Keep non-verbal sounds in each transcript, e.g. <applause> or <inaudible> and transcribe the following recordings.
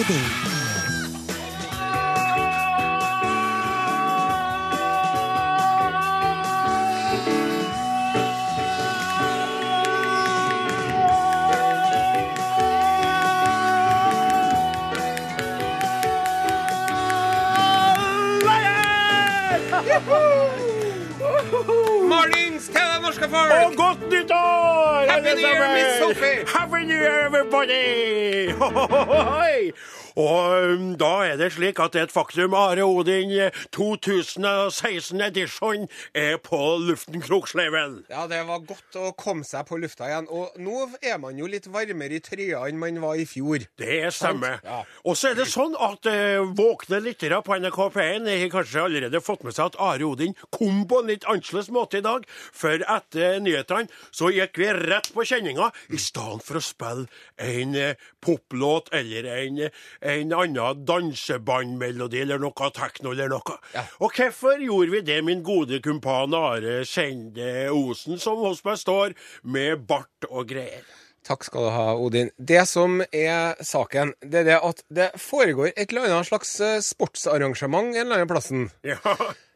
Odin. Mornings til det norske folk! Og godt nyttår! Happy alle New Year! Miss Sophie! Happy New Year, everybody! Ho, ho, ho, ho, hoi! Og um, da er det slik at et faktum Are Odin eh, 2016 edition er på luften Kroksleiven. Ja, det var godt å komme seg på lufta igjen. Og nå er man jo litt varmere i trøya enn man var i fjor. Det stemmer. Ja. Og så er det sånn at eh, våkne lyttere på NRK P1 har kanskje allerede fått med seg at Are Odin kom på en litt annerledes måte i dag. For etter nyhetene så gikk vi rett på kjenninga, i stedet for å spille en eh, poplåt eller en, en annen dansebandmelodi eller noe tekno eller noe. Ja. Og hvorfor gjorde vi det, min gode kumpan Are Skjende Osen, som hos meg står med bart og greier? Takk skal du ha, Odin. Det som er saken, det er det at det foregår et eller annet slags eh, sportsarrangement en eller annen plassen. Ja.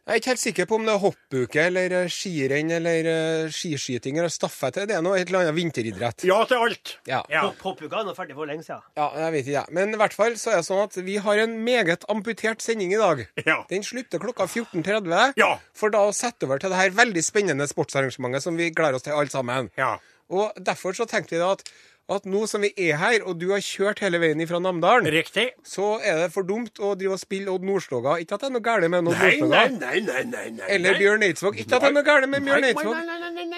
Jeg er ikke helt sikker på om det er hoppuke eller eh, skirenn eller eh, skiskyting eller stafett. Det er noe et eller annet vinteridrett. ja til alt. Ja. Poppuka er nå ferdig for lenge siden. Ja, jeg vet ikke, jeg. Men i hvert fall så er det sånn at vi har en meget amputert sending i dag. Ja. Den slutter klokka 14.30. Ja. For da å sette over til det her veldig spennende sportsarrangementet som vi gleder oss til alle sammen. Ja. Og derfor så tenkte vi da at, at nå som vi er her, og du har kjørt hele veien fra Namdalen, Riktig. så er det for dumt å drive og spille Odd Nordstoga. Ikke at det er noe galt med Odd Nordstoga. nei, nei, nei, nei, nei. Eller Bjørn Eidsvåg. Ikke at det er noe galt med Bjørn Eidsvåg.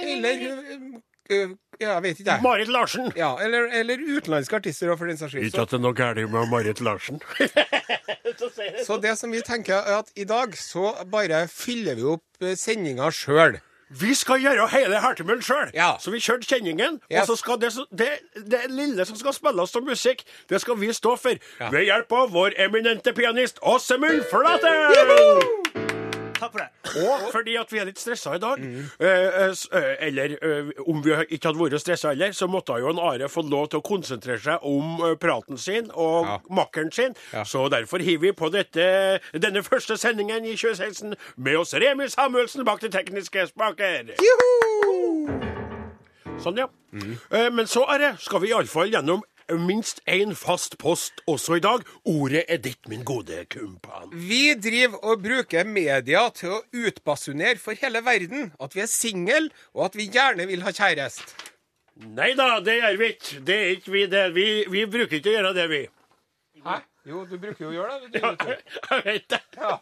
Eller Ja, jeg vet ikke, jeg. Marit Larsen. Ja, eller, eller utenlandske artister, for den saks skyld. Ikke at det er noe galt med Marit Larsen. <laughs> så det som vi tenker, er at i dag så bare fyller vi opp eh, sendinga sjøl. Vi skal gjøre hele Hertemøll sjøl. Ja. Så vi kjørte kjenningen. Yes. Og så skal det, det, det lille som skal spilles som musikk, det skal vi stå for. Ja. Ved hjelp av vår eminente pianist Åsemund Flate! Takk for det. Og fordi at vi er litt stressa i dag, Mm. eh, eh, eh, eller om vi ikke hadde vært stressa heller, så måtte jo en Are få lov til å konsentrere seg om praten sin og Ja. makkeren sin. Ja. Så derfor hiver vi på dette, denne første sendingen i 2016 med oss Remi Samuelsen bak de tekniske spaker. Sånn, ja. Eh, Men så, Are, skal vi iallfall gjennom minst én fast post også i dag. Ordet er ditt, min gode kumpan. Vi driver og bruker media til å utbasunere for hele verden at vi er single, og at vi gjerne vil ha kjæreste. Nei da, det gjør vi ikke. Det er ikke vi det. Vi, vi bruker ikke å gjøre det, vi. Hæ? Jo, du bruker jo å gjøre det. Ja, Du, jeg vet det. Ja.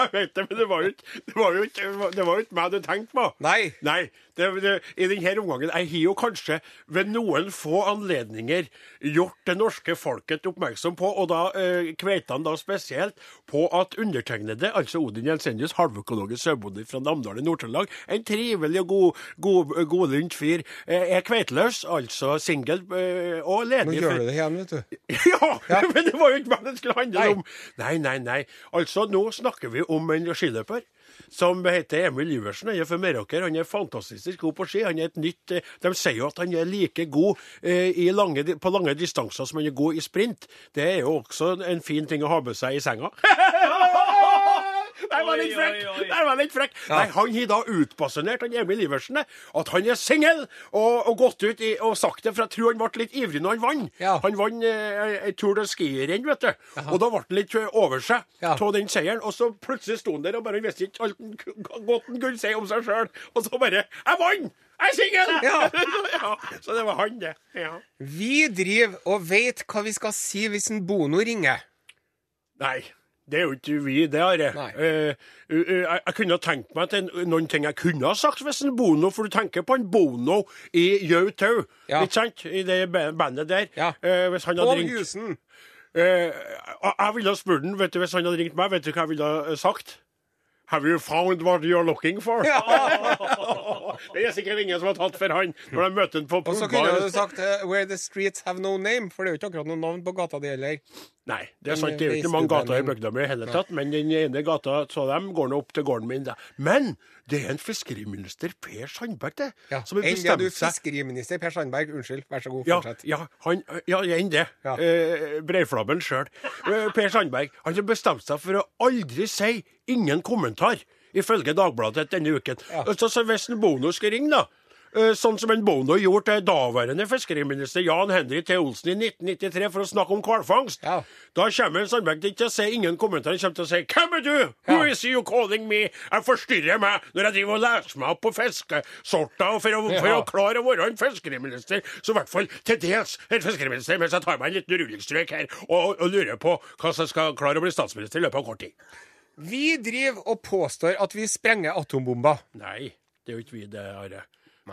Jeg vet det, men det var jo ikke, det var jo ikke, det var jo ikke meg du tenkte på. Nei. Nei, det, det, I denne omgangen Jeg har jo kanskje ved noen få anledninger gjort det norske folket oppmerksom på, og da eh, kveitene da spesielt, på at undertegnede, altså Odin Jensenius, halvøkologisk sauebonde fra Namdal i Nord-Trøndelag, en trivelig og god, god, godlynt fyr, eh, er kveiteløs, altså singel eh, og Nå gjør du det igjen, vet du. <laughs> ja, men det var jo ikke meg det skulle handle Nei. om. Nei, nei, nei. Altså, nå snakker vi om en skiløper som heter Emil Iversen. Han er fra Meråker. Han er fantastisk god på ski. Han er et nytt eh, De sier jo at han er like god eh, lange, på lange distanser som han er god i sprint. Det er jo også en fin ting å ha med seg i senga. <laughs> <laughs> Der var litt frekk! Der var litt frekk. Nei, Han har da utbasunert han Emil Iversen at han er singel, og, og gått ut i, og sagt det, for jeg tror han ble litt ivrig når han vant. Ja. Han vant eh, ei Tour de Ski-renn, vet du. Og da ble han litt over seg Ja. den seieren. Og så plutselig sto han der og bare visste ikke alt han godt han kunne si om seg sjøl. Og så bare Jeg vant! Jeg er singel! Ja. <laughs> ja. Så det var han, det. Ja. Vi driver og vet hva vi skal si hvis en Bono ringer. Nei. Det er jo ikke vi, det, Are. Nei. uh, uh, jeg, jeg kunne tenkt meg til noen ting jeg kunne ha sagt hvis en Bono, for du tenker på en Bono i Jau Tau, Ja. ikke sant? I det bandet der. Ja. Eh, hvis han hadde ringt Husen. Eh, jeg ville ha spurt den, vet du, hvis han hadde ringt meg, vet du hva jeg ville ha sagt? Have you found what you're looking for? <laughs> det er sikkert ingen som har tatt for han når de møter han på Og så kunne du sagt uh, 'Where the streets have no name', for det er jo ikke akkurat noe navn på gata di heller. Nei, det er sant. Det er jo ikke mange gater i bygda mi i hele tatt, men den ene gata så dem går nå opp til gården min. Da. Men det er en fiskeriminister, Per Sandberg, det, Ja. som har Enn det du bestemt fiskeriminister Per Sandberg. Unnskyld, vær så god, ja, fortsett. ja, han, ja, enn det. Ja. Eh, Breiflabben sjøl. Eh, per Sandberg. Han har bestemt seg for å aldri si 'ingen kommentar', ifølge Dagbladet denne uken. Ja. Så, så hvis en Bono skal ringe, da eh, Sånn som en Bono gjorde til daværende fiskeriminister Jan Henry T. Olsen i 1993 for å snakke om hvalfangst. Ja. Da kommer Sandberg ikke til å si ingen kommentar. Han kommer til å si 'Hvem er du? Who is you calling me?' Jeg forstyrrer meg når jeg driver og leser meg opp på fiskesorter og for å, for å klare å være en fiskeriminister. Så i hvert fall til dels en fiskeriminister, mens jeg tar meg en liten rullingstrøk her og, og lurer på hva som skal klare å bli statsminister i løpet av kort tid. Vi driver og påstår at vi sprenger atombomber. Nei, det er jo ikke vi det, Are.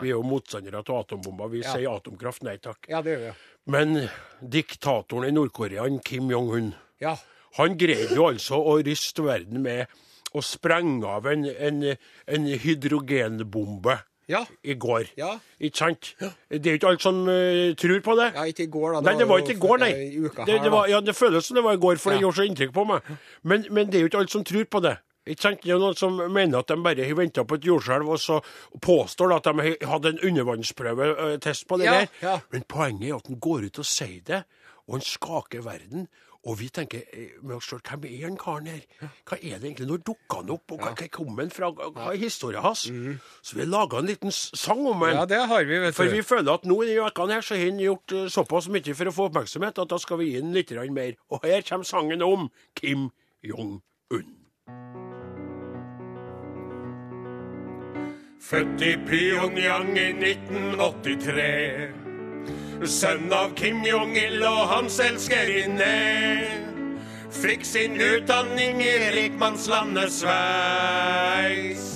Vi er jo motstandere av atombomber. Vi Ja. sier atomkraft nei takk. Ja, det gjør vi. Men diktatoren i Nord-Korea, Kim Jong-un, Ja. han greide jo altså å ryste verden med å sprenge av en, en, en hydrogenbombe Ja. i går. Ja. Ikke sant? Det er jo ikke alle som uh, tror på det. ja, ikke i går, da. Nei, det var ikke i går, nei. I uka Det, det, var, ja, det føles som det var i går, for det gjorde så inntrykk på meg. Men, men det er jo ikke alle som tror på det. Ikke sant? Det er noen som mener at de bare har venta på et jordskjelv, og så påstår at de hadde en undervannsprøvetest på det Ja, der. ja. Men poenget er at han går ut og sier det, og han skaker verden. Og vi tenker eh, med oss sjøl hvem er den karen her? Hva er det egentlig? Når dukka han opp? Og hva, hva kom han fra? Hva er historien hans? Så vi laga en liten sang om han. Ja, det har vi, vet du. For vi føler at nå i denne ukene her så har han gjort eh, såpass mye for å få oppmerksomhet at da skal vi gi han litt mer. Og her kommer sangen om Kim Jong-un. Født i Pyongyang i 1983. Sønn av Kim Jong-il og hans elskerinne. Fikk sin utdanning i rikmannslandet Sveits.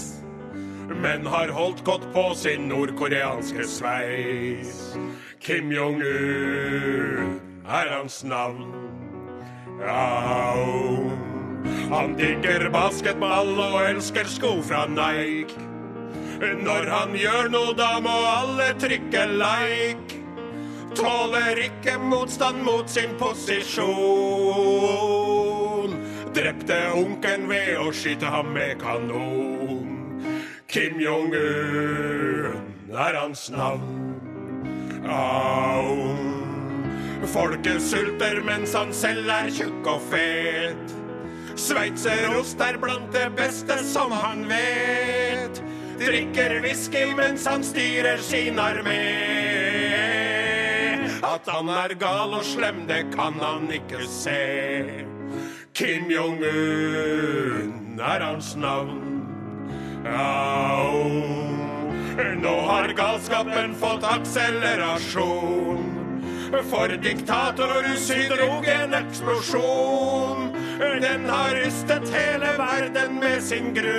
Men har holdt godt på sin nordkoreanske sveis. Kim Jong-un er hans navn. Au. Han digger basketball og elsker sko fra Nike. Når han gjør noe, da må alle trykke like. Tåler ikke motstand mot sin posisjon. Drepte onkelen ved å skyte ham med kanon. Kim Jong-un er hans navn. Au. Folket sulter mens han selv er tjukk og fet. Sveitserost er blant det beste som han vet. Drikker whisky mens han styrer sin armé. At han er gal og slem, det kan han ikke se. Kim Jong-un er hans navn. Nå har galskapen fått akselerasjon. For diktatorussyn drog en eksplosjon. Den har rystet hele verden med sin gru.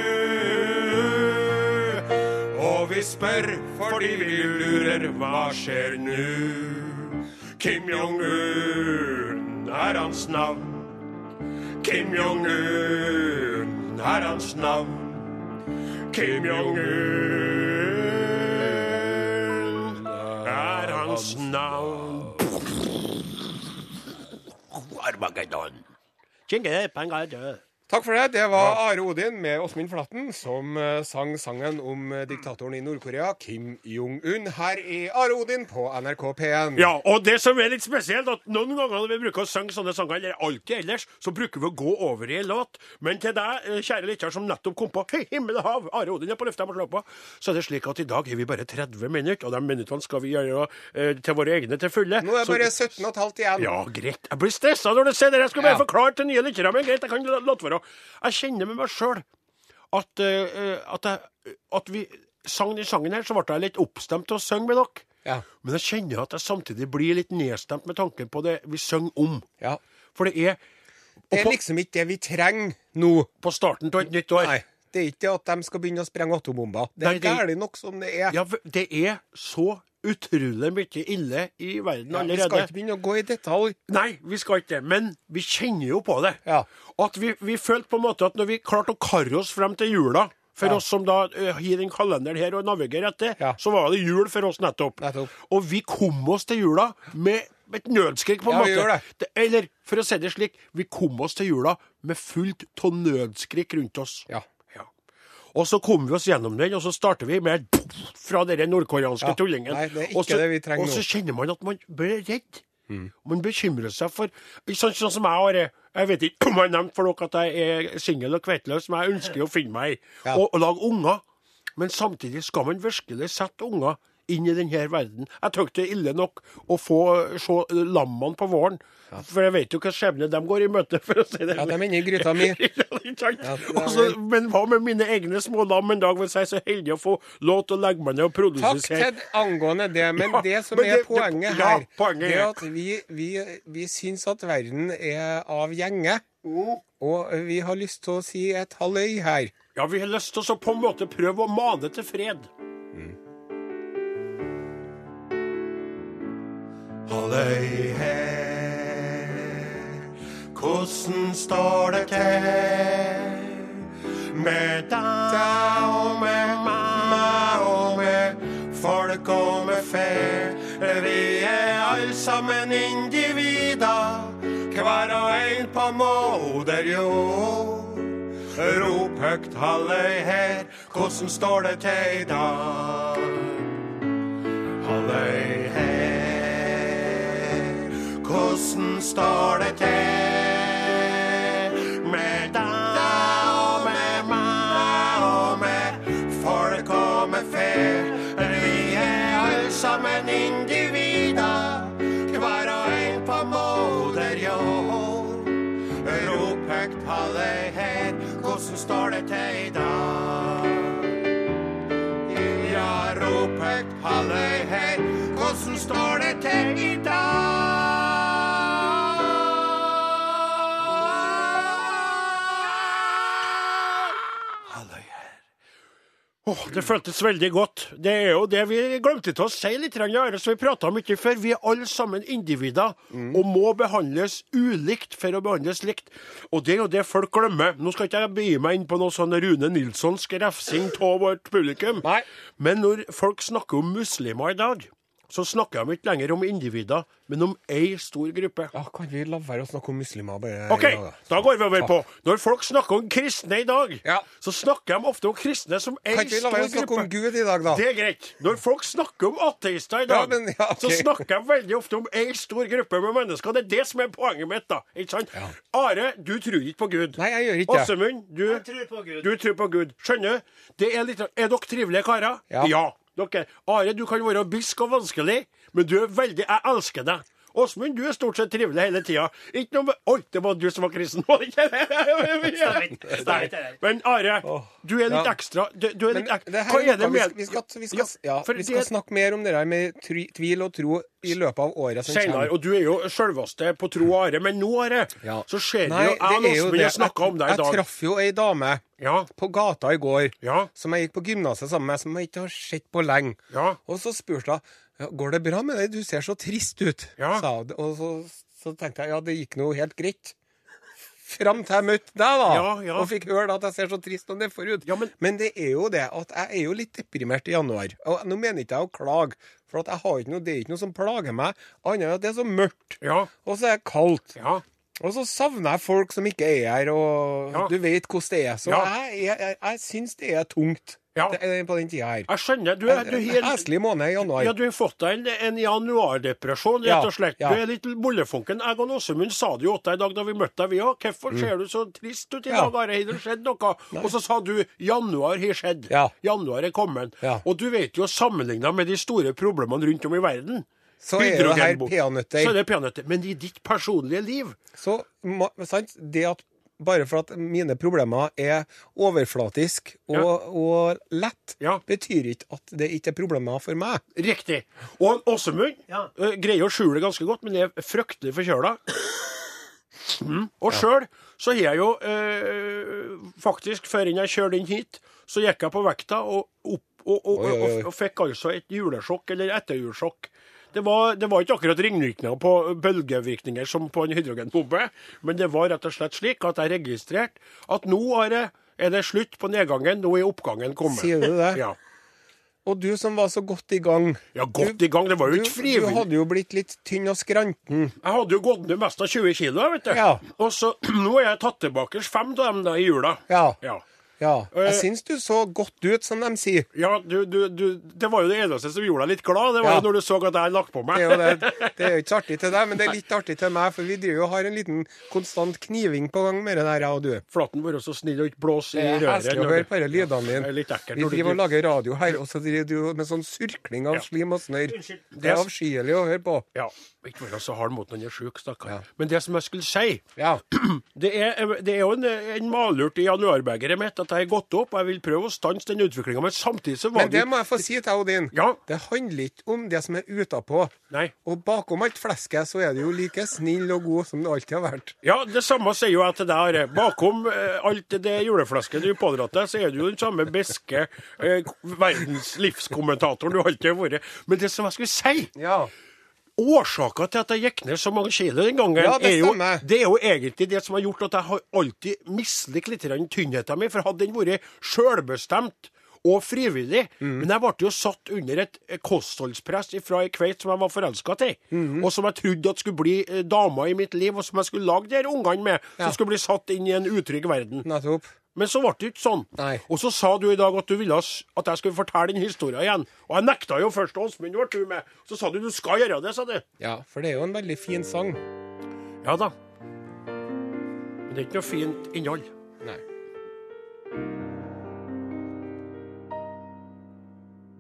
Og vi spør fordi vi lurer hva skjer nå? Kim Jong-un er hans navn. Kim Jong-un er hans navn. Kim Jong-un er hans navn. Armageddon. Jingle, død. Takk for det. Det var Are Odin med Åsmund Flatten som eh, sang sangen om eh, diktatoren i Nord-Korea, Kim Jong-un, her i Are Odin på NRK P1. Ja, og det som er litt spesielt, at noen ganger når vi bruker å synge sånne sanger, eller alltid ellers, så bruker vi å gå over i en låt. Men til deg, eh, kjære lytter, som nettopp kom på Hei, himmel og hav, Are Odin er på lufta, må slå på, så er det slik at i dag er vi bare 30 minutter, og de minuttene skal vi gjøre eh, til våre egne til fulle. Nå er det Så- bare 17 15 igjen. ja, greit. Jeg blir stressa når du sier det. Jeg skal bare Ja. forklare til nye lyttere, men greit, jeg kan la- være. Jeg kjenner med meg sjøl at, eh, at, at vi sang den sangen her, så ble jeg litt oppstemt til å synge med dere. Ja. Men jeg kjenner at jeg samtidig blir litt nedstemt med tanken på det vi synger om. Ja. For det er Det er på, liksom ikke det vi trenger nå. på starten av et nytt år. Nei. Det er ikke at de skal begynne å sprenge atombomber. Det er gærent nok som det er. Ja, det er så utrolig mye ille i verden Ja, vi skal ikke begynne å gå i detalj. Nei, vi skal ikke det. Men vi kjenner jo på det. Ja. At vi, vi følte på en måte at når vi klarte å karre oss frem til jula for Ja. oss som da uh, har den kalenderen her og navigerer etter, så var det jul for oss nettopp. Nettopp. Og vi kom oss til jula med et nødskrik, på en Ja, måte. det. Eller for å si det slik, vi kom oss til jula med fullt av nødskrik rundt oss. Ja. Og så kom vi oss gjennom den, og så starter vi med fra den nordkoreanske Ja. tullingen. Nei, det er ikke og så, det vi trenger Og så. Mm. kjenner man at man blir redd. Man bekymrer seg for Sånn, sånn som jeg har det. Jeg vet ikke om jeg har nevnt for dere at jeg er singel og kvettløs, men jeg ønsker å finne meg ei. Ja. Og, og lage unger. Men samtidig skal man virkelig sette unger inn i denne verden. Jeg tror ikke det er ille nok å få se lammene på våren. For jeg vet jo hva skjebne de går i møte, for å si det Ja, de er inne i gryta mi. <laughs> ja, ikke sant? Ja, det er Og men hva med mine egne små lam en dag, hvis jeg er så heldig å få lov til å legge meg ned og Takk til angående det, men Ja, det som men er det- det- poenget ja, her, poenget det er at vi, vi, vi syns at verden er av gjenge. Og vi har lyst til å si et halløy her. Ja, vi har lyst til å så på en måte prøve å mane til fred. Halløy her, hvordan står det til? Med deg og med meg og med folk og med fe. Vi er alle sammen individer, hver og en på moder jord. Rop høgt halløy her, hvordan står det til i dag? Hvordan står det til? Med deg og med meg og med folk og med fe. Vi er alle sammen individer, hver og en på moder jord. Rop høgt halløy her, hvordan står det til i dag? Ja, rop høgt halløy her, hvordan står det til i dag? Åh, det føltes veldig godt. Det er jo det vi glemte til å si litt, Are, som vi prata om ikke før. Vi er alle sammen individer og må behandles ulikt for å behandles likt. Og det er jo det folk glemmer. Nå skal ikke jeg begi meg inn på noe sånn Rune Nilssonsk refsing av vårt publikum. Nei. Men når folk snakker om muslimer i dag, så snakker de ikke lenger om individer, men om ei stor gruppe. Ja, kan vi la være å snakke om muslimer bare OK, i dag, da? da går vi over på Når folk snakker om kristne i dag, Ja. så snakker de ofte om kristne som ei Kan ikke vi la være å snakke om. Gud i dag, da? Det er greit. Når folk snakker om ateister i dag, Ja, men- ja, okay. så snakker de veldig ofte om ei stor gruppe med mennesker. Det er det som er poenget mitt, da. Ikke sant? Are, du tror ikke på Gud. Nei, jeg gjør ikke det. Åsemund, du, tror på Gud. du tror på Gud. Skjønner? Det er litt Er dere trivelige karer? Ja. Dere. Are, du kan være bisk og vanskelig, men du er veldig Jeg elsker deg. Åsmund, du er stort sett trivelig hele tida. Ikke noe med Oi, det var du som var kristen, var <laughs> det ikke? Det. Men Are, du er litt ekstra du, du er litt ek Hva er det vi, med vi, skal, vi, skal, Ja, vi skal snakke mer om det der med tvil og tro i løpet av året som Senere, kommer. og du er jo sjølveste på tro og are, men nå, Are, Ja. så ser vi Nei, jo det Jeg og Åsmund det. har snakka om deg i dag. Jeg traff jo ei dame Ja, på gata i går Ja. som jeg gikk på gymnaset sammen med, som jeg ikke har sett på lenge. Ja. Og så spurte hun ja, går det bra med deg, du ser så trist ut, Ja. sa hun. Og så, så tenkte jeg ja, det gikk nå helt greit. Fram til jeg møtte deg, da, Ja, ja. og fikk høre at jeg ser så trist og nedfor ut. Men... men- det er jo det at jeg er jo litt deprimert i januar. Og nå mener ikke jeg å klage, for jeg har ikke noe, det er ikke noe som plager meg, annet enn at det er så mørkt. Ja. Og så er det kaldt. Ja. Og så savner jeg folk som ikke er her, og Ja. du vet hvordan det er. Så Ja. jeg, jeg, jeg, jeg syns det er tungt Ja. det, på den tida her. Jeg skjønner. Du er, du er helt heslig måned i januar. Ja, du har fått deg en, en januardepresjon, rett Ja, og slett. ja. Du er litt bollefunken. Jeg og Åsemund sa det jo til deg i dag da vi møtte deg, vi òg. Hvorfor ser du så trist ut i Mm. Ja. dag, Are? Har det skjedd noe? Og så sa du januar har skjedd. Ja. Januar er kommet. Ja. Og du vet jo, sammenligna med de store problemene rundt om i verden Så er jo det her hydrogenbom- peanøtter. Så er det peanøtter. Men i ditt personlige liv Så ma- sant, det at bare for at mine problemer er overflatisk og, og lett, Ja. betyr ikke at det ikke er problemer for meg. Riktig. Og Åsemund Ja. eh, greier å skjule det ganske godt, men er fryktelig forkjøla. Mm. Og sjøl så har jeg jo eh, faktisk, før jeg kjørte inn hit, så gikk jeg på vekta og opp og, og, og, og fikk altså et julesjokk, eller etterjulssjokk. Det var, det var ikke akkurat ringvirkninger på bølgevirkninger som på en hydrogenbombe, men det var rett og slett slik at jeg registrerte at nå er det, det slutt på nedgangen, nå er oppgangen kommet. Sier du det? Ja. Og du som var så godt i gang. Ja, godt i gang. Det var jo ikke frivillig. du hadde jo blitt litt tynn og skranten. Jeg hadde jo gått ned mest av 20 kilo, vet du. Ja. Og så, <clears throat> nå har jeg tatt tilbake fem av dem da i jula. Ja. Ja. Ja. Jeg Eh, syns du så godt ut, som de sier. Ja, du, du, du, det var jo det eneste som gjorde deg litt glad. Det var Ja. jo når du så at jeg hadde lagt på meg. Det er det. Det er jo ikke så artig til deg, men det er litt artig til meg, for vi driver jo har en liten konstant kniving på gang med det der, jeg og du. Flaten vær så snill og ikke blåse i Det er røret. heslig å høre på disse lydene er dine. litt ekkelt. Vi driver og lager radio her, og så driver du med sånn surkling av slim og snørr. Det er avskyelig å høre på. Ja, ikke vær så hard mot noen han er sjuk, stakkar. Ja. Men det som jeg skulle si Ja. <clears throat> Det er, det er jo en, en malurt i januarbegeret mitt at jeg har gått opp, og jeg vil prøve å stanse den utviklinga. Men samtidig så var Men det må jeg få si til Odin. Ja. Det handler ikke om det som er utapå. Nei. Og bakom alt flesket så er du jo like snill og god som du alltid har vært. Ja, det samme sier jo jeg til deg. Are. Bakom eh, alt det juleflesket du pådrar deg, så er du jo den samme beske eh, verdens livskommentatoren du alltid har vært. Men det som jeg skulle si Ja. Årsaken til at jeg gikk ned så mange kilo den gangen, Ja, det er, jo, det er jo egentlig det som har gjort at jeg har alltid mislikt litt tynnheten min. For hadde den vært sjølbestemt og frivillig Mm. Men jeg ble jo satt under et kostholdspress fra ei kveit som jeg var forelska til, Mm-hmm. og som jeg trodde at skulle bli eh, dama i mitt liv, og som jeg skulle lage de her ungene med, Ja. som skulle bli satt inn i en utrygg verden. Nettopp. Men så ble det ikke sånn. Nei. Og så sa du i dag at du ville at jeg skulle fortelle den historien igjen. Og jeg nekta jo først. Åsmund ble du med. Så sa du du skal gjøre det, sa du. Ja, for det er jo en veldig fin sang. Ja da. Men det er ikke noe fint innhold. Nei.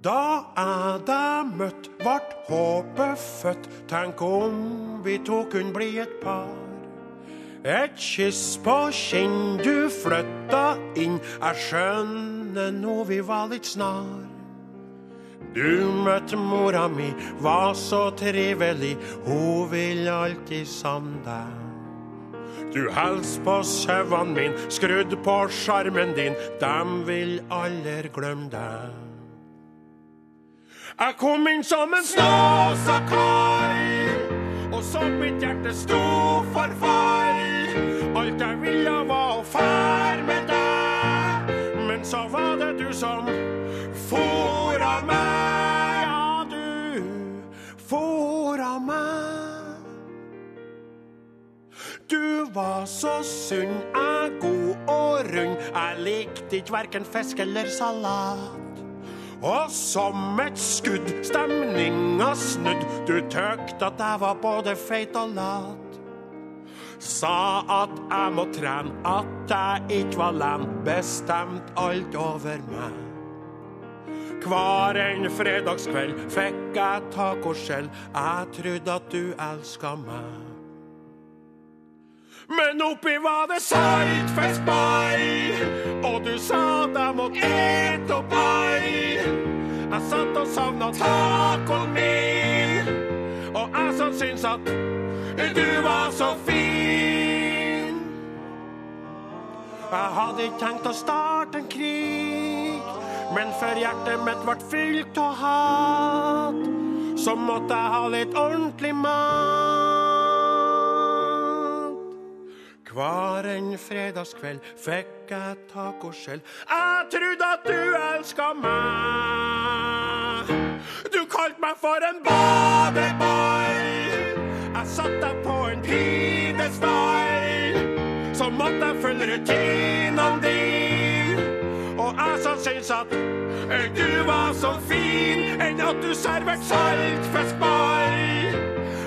Da jeg deg møtt, vart håpet født. Tenk om vi to kunne bli et par. Et kyss på kinn, du flytta inn. Jeg skjønner nå vi var litt snar. Du møtte mora mi, var så trivelig. Hun vil alltid savne deg. Du hels på sauene min, skrudd på sjarmen din. Dem vil aldri glemme deg. Jeg kom inn som en snåsa kar, og så mitt hjerte sto for fall. Alt jeg ville var å fære med deg, men så var det du som fôra meg. Ja, du fôra meg. Du var så sunn, jeg god og rund. Jeg likte ikke hverken fisk eller salat. Og som et skudd, stemninga snudd. Du tøkte at jeg var både feit og lat. Sa at jeg må trene, at jeg ikke var len. Bestemt alt over meg. Hver en fredagskveld fikk jeg tacoskjell. Jeg trodde at du elska meg. Men oppi var det saltfiskpai, og du sa at jeg måtte ete opp all. Jeg satt og savna tacoen min, og jeg som syns at du var så fin. Jeg hadde ikke tenkt å starte en krig, men før hjertet mitt ble fylt av hat, så måtte jeg ha litt ordentlig mat. Hver en fredagskveld fikk jeg tacoskjell. Jeg trodde at du elska meg. Du kalte meg for en badeball. Jeg satte deg på en pidestall. Så måtte jeg følge rutinene dine. Og jeg som syns at du var så fin enn at du serverte saltfiskball.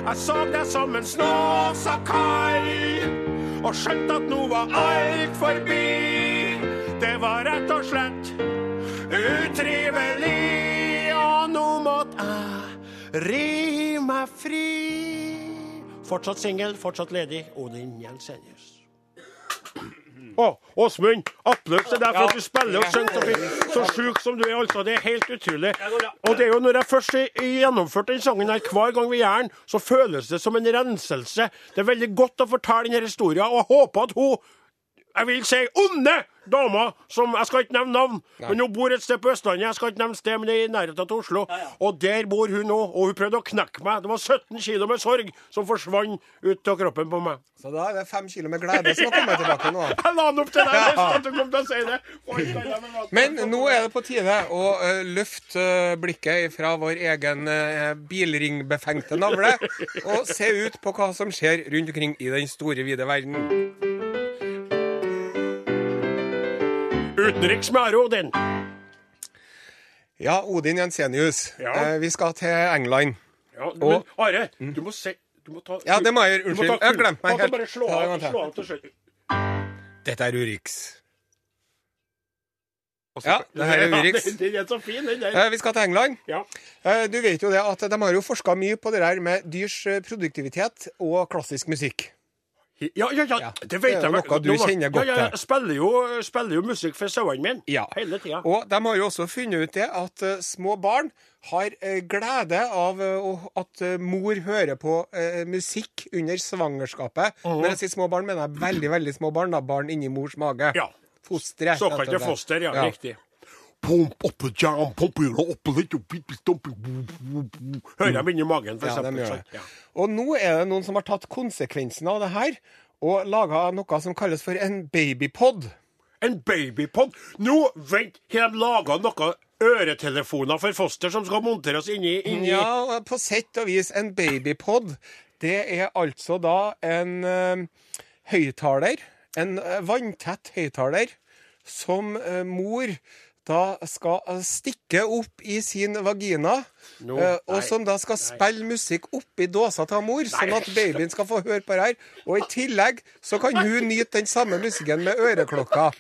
Jeg så deg som en snåsa kar og skjønte at nå var alt forbi. Det var rett og slett utrivelig, og nå måtte jeg ri meg fri. Fortsatt singel, fortsatt ledig. Odin Jensenius. Å, Åsmund! Applaus til deg for at du spiller og synger så fint. Så sjuk som du er, altså. Det er helt utrolig. Og det er jo når jeg først har gjennomført den sangen her, hver gang vi gjør den, så føles det som en renselse. Det er veldig godt å fortelle denne historien, og jeg håper at hun jeg vil si onde dama som Jeg skal ikke nevne navn, men hun bor et sted på Østlandet. Jeg skal ikke nevne sted, men det er i nærheten av Oslo. Og der bor hun nå, og hun prøvde å knekke meg. Det var 17 kilo med sorg som forsvant ut av kroppen på meg. Så da er det 5 kilo med glede som har kommet tilbake nå. <laughs> Jeg la den opp til deg ja. at du kom til å si det. Oi. Men nå er det på tide å uh, løfte blikket fra vår egen uh, bilringbefengte navle og se ut på hva som skjer rundt omkring i den store, vide verden. Utenriks med Are Odin. Ja, Odin Jensenius, Ja. eh, vi skal til England. Ja, men Are, du må se du må ta, Ja, det må jeg gjøre. Unnskyld. Jeg har glemt meg helt. Bare slå av, slå av til slutt. Dette er Urix. Også, Ja, det her er <laughs> Urix. Den- er så fin, den der. Eh, Vi skal til England. Ja. Eh, Du vet jo det at de har jo forska mye på det der med dyrs eh, produktivitet og klassisk musikk. Ja, ja, ja, det vet er Det er noe du kjenner godt ja, ja. Jeg spiller jo, spiller jo musikk for sauene mine Ja. hele tida. Og de har jo også funnet ut det at uh, små barn har uh, glede av uh, at mor hører på musikk under svangerskapet. Når jeg sier små barn, mener jeg veldig veldig små barn. da, Barn inni mors mage. Ja. Fostre. Såkalte foster, ja. Ja. Riktig. Pump opp jam, pump bo. Hører dem inni magen, for Ja, de eksempel. gjør. Ja. Og nå er det noen som har tatt konsekvensen av det her og laga noe som kalles for en babypod. En babypod. Nå, vent, har de laga noen øretelefoner for foster som skal monteres inni, inni Ja, på sett og vis en babypod. Det er altså da en uh, høyttaler, en eh, vanntett høyttaler, som eh, mor da skal stikke opp i sin vagina, no, eh, og nei, som da skal spille musikk oppi dåsa til mor, sånn at babyen skal få høre på det her. Og i tillegg så kan hun nyte den samme musikken med øreklokka.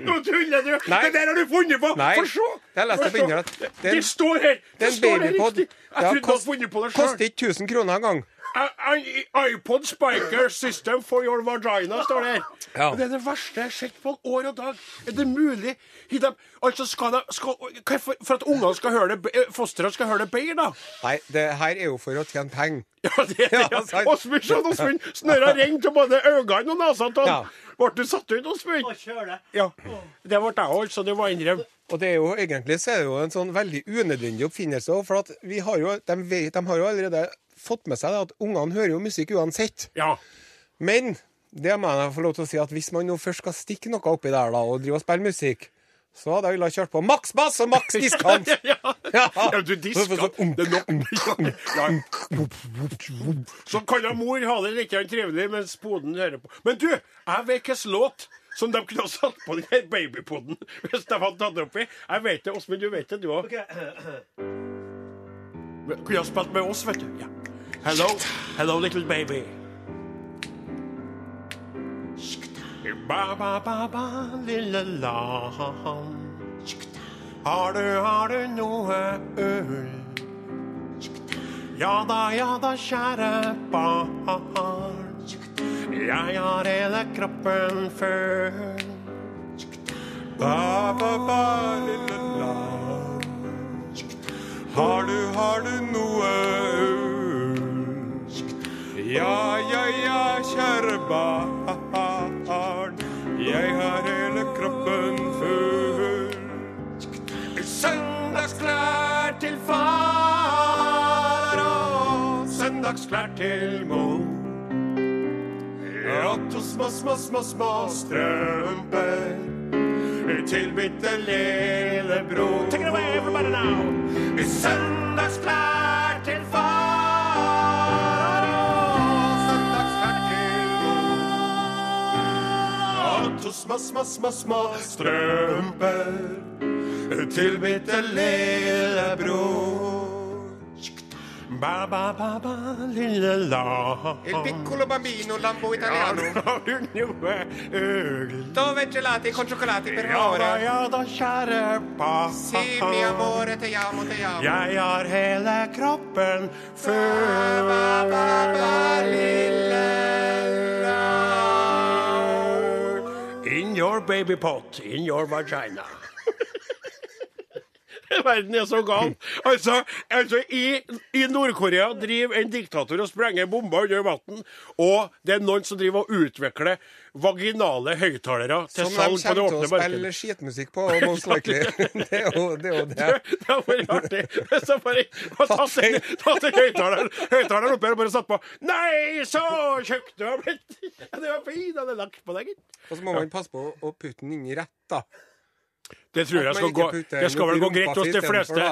Nå tuller du! Nei. Det der har du funnet på! Nei, For se! jeg leste på internett. Det, Det står her! Det Det står her riktig. Jeg trodde du hadde funnet på det sjøl. Koster ikke 1000 kroner engang. iPod Spiker System for your vagina, står det her. Ja. Det er det verste jeg har sett på år og dag. Er det mulig? De, altså skal de, skal, for, for at ungene skal høre det, fosteret skal høre det bedre, da? Nei, det her er jo for å tjene penger. Ja, det er <laughs> Ja, det. Åsmund, se, Åsmund. Snørra renner til både øynene og nesa Ja. han. Ble du satt ut, Åsmund? Ja. Det ble jeg òg, så det var innrømme. Og det er jo egentlig så er det jo en sånn veldig unødvendig oppfinnelse òg, for at vi har jo, de, vet, de har jo allerede fått med seg at ungene hører jo musikk uansett. Ja. Men det må jeg få lov til å si at hvis man nå først skal stikke noe oppi der da, og drive og spille musikk, så hadde jeg villet kjørt på maks bass og maks diskant. <laughs> Ja. Ja. ja, du diskant Det er nok. Ja. Så kan da mor ha det litt trivelig mens poden hører på. Men du, jeg vet hvilken låt som de kunne ha satt på den her babypoden hvis de hadde tatt det oppi. Jeg vet det, Åsmund, du vet det, du òg. Okay. Kunne ha spilt med oss, vet du. Ja. Hello, hello little baby. Ba, ba, ba, ba, lille lam. Har du, har du noe øl? Ja da, ja da, kjære barn. Jeg har hele kroppen full. Ba, ba, ba, lille lam. Har du, har du noe øl? Ja, ja, ja, kjære barn. Jeg har hele kroppen full. Søndagsklær til far og søndagsklær til mor. Ja, to små, små, små, små strømper til mitt lille bror. Take it away, everybody now. Søndagsklær Små, små, små, små strømper til bitte lille bror. Ba, ba, ba, ba, lille lam. Il piccolo bambino lambo italiano. Dove gelati con cioccolati per Ja da, favore. ja da, kjære pappa. Si mi amore, te amo, te amo. Jeg har hele kroppen full. Ba, ba, ba, lille baby pot, in your vagina. <laughs> <laughs> Verden er så gal. Altså, altså i, i Nord-Korea driver en diktator og sprenger bomber under vann, og det er noen som driver og utvikler vaginale høyttalere til Som de salg på det kommer til åpne å spille markedet. skitmusikk på, most likely. <laughs> Det er jo det. Er det. <laughs> Det hadde vært artig hvis bare hadde tatt en høyttaler oppi her og bare satt på Nei, så tjukk du har blitt! Det var fint, hadde lagt på deg, gitt. Og så må man passe på å putte den inn i rett, da. Det tror jeg skal gå Det skal vel gå greit hos de fleste.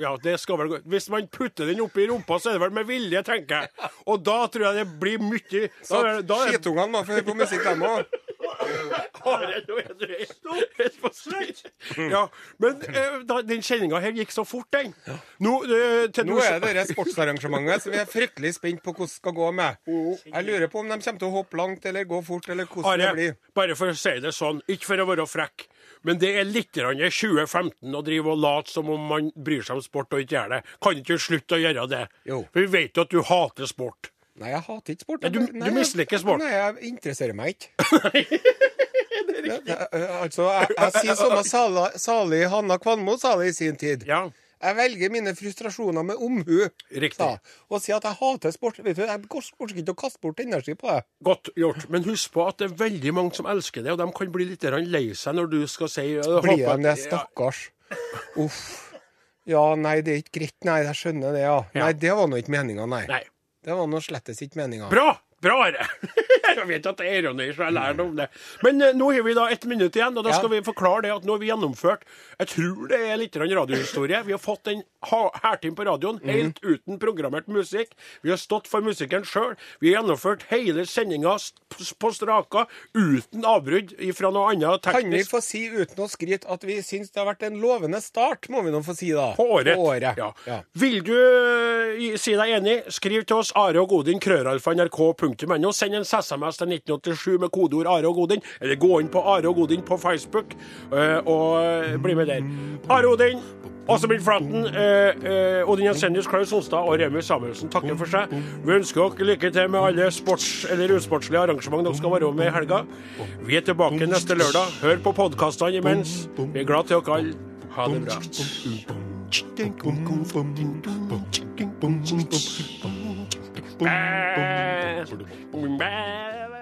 Ja, det skal vel gå Hvis man putter den oppi rumpa, så er det vel med vilje, tenker jeg. <laughs> Og da tror jeg det blir mye skitungene må få høre på musikk, dem òg. Are, nå er du helt- helt på styr. Ja, men eh, da, den kjenninga her gikk så fort, den. Nå, eh, til Nå er det dette sportsarrangementet som vi er fryktelig spent på hvordan skal gå med. Jeg lurer på om de kommer til å hoppe langt eller gå fort, eller hvordan det Are, blir. bare for å si det sånn, ikke for å være frekk, men det er litt grann 2015 å drive og late som om man bryr seg om sport og ikke gjør det. Kan ikke du slutte å gjøre det? Jo. For vi vet jo at du hater sport. Nei, jeg hater ikke sport. Nei, du- du misliker sport. Nei, jeg interesserer meg ikke. <laughs> Det- det- altså, jeg, jeg sier som Sala- Sali Hanna Kvanmo sa det i sin tid. Ja, Jeg velger mine frustrasjoner med omhu. Riktig. Da, Og sier at jeg hater sport. Vet du, Jeg orker ikke å kaste bort energi på det. godt gjort. Men husk på at det er veldig mange som elsker det, og de kan bli litt lei seg når du skal si Blir de det, stakkars? Uff. Ja, nei, det er ikke greit. Nei, jeg skjønner det, ja. Ja. Nei, det var nå ikke meninga, nei. Nei. Det var nå slettes ikke meninga. Bra! Bra, Are. <laughs> Jeg vet at det er ironi, så jeg lærer om det. Men eh, nå har vi da ett minutt igjen, og da skal vi forklare det at nå har vi gjennomført Jeg tror det er litt grann radiohistorie. Vi har fått en hærtime på radioen helt helt uten programmert musikk. Vi har stått for musikken sjøl. Vi har gjennomført hele sendinga på straka uten avbrudd fra noe annet teknisk. Kan vi få si uten å skryte at vi syns det har vært en lovende start, må vi nå få si da. På året. På året. Ja. Ja. Vil du eh, si deg enig, skriv til oss Are og Godin, krøralfa.nrk.no. Send en SMS til 1987 med kodeord Are og Godin, eller gå inn på Are og Godin på Facebook eh, og eh, bli med der. Are Odin, Åse Bill Flaten, eh, eh, Odin Jensenius, Klaus Sonstad og Remi Samuelsen takker for seg. Vi ønsker dere lykke til med alle sports- eller usportslige arrangement dere skal være med i helga. Vi er tilbake neste lørdag. Hør på podkastene imens. Vi er glad til dere alle. Ha det bra. Bæ. Bæ.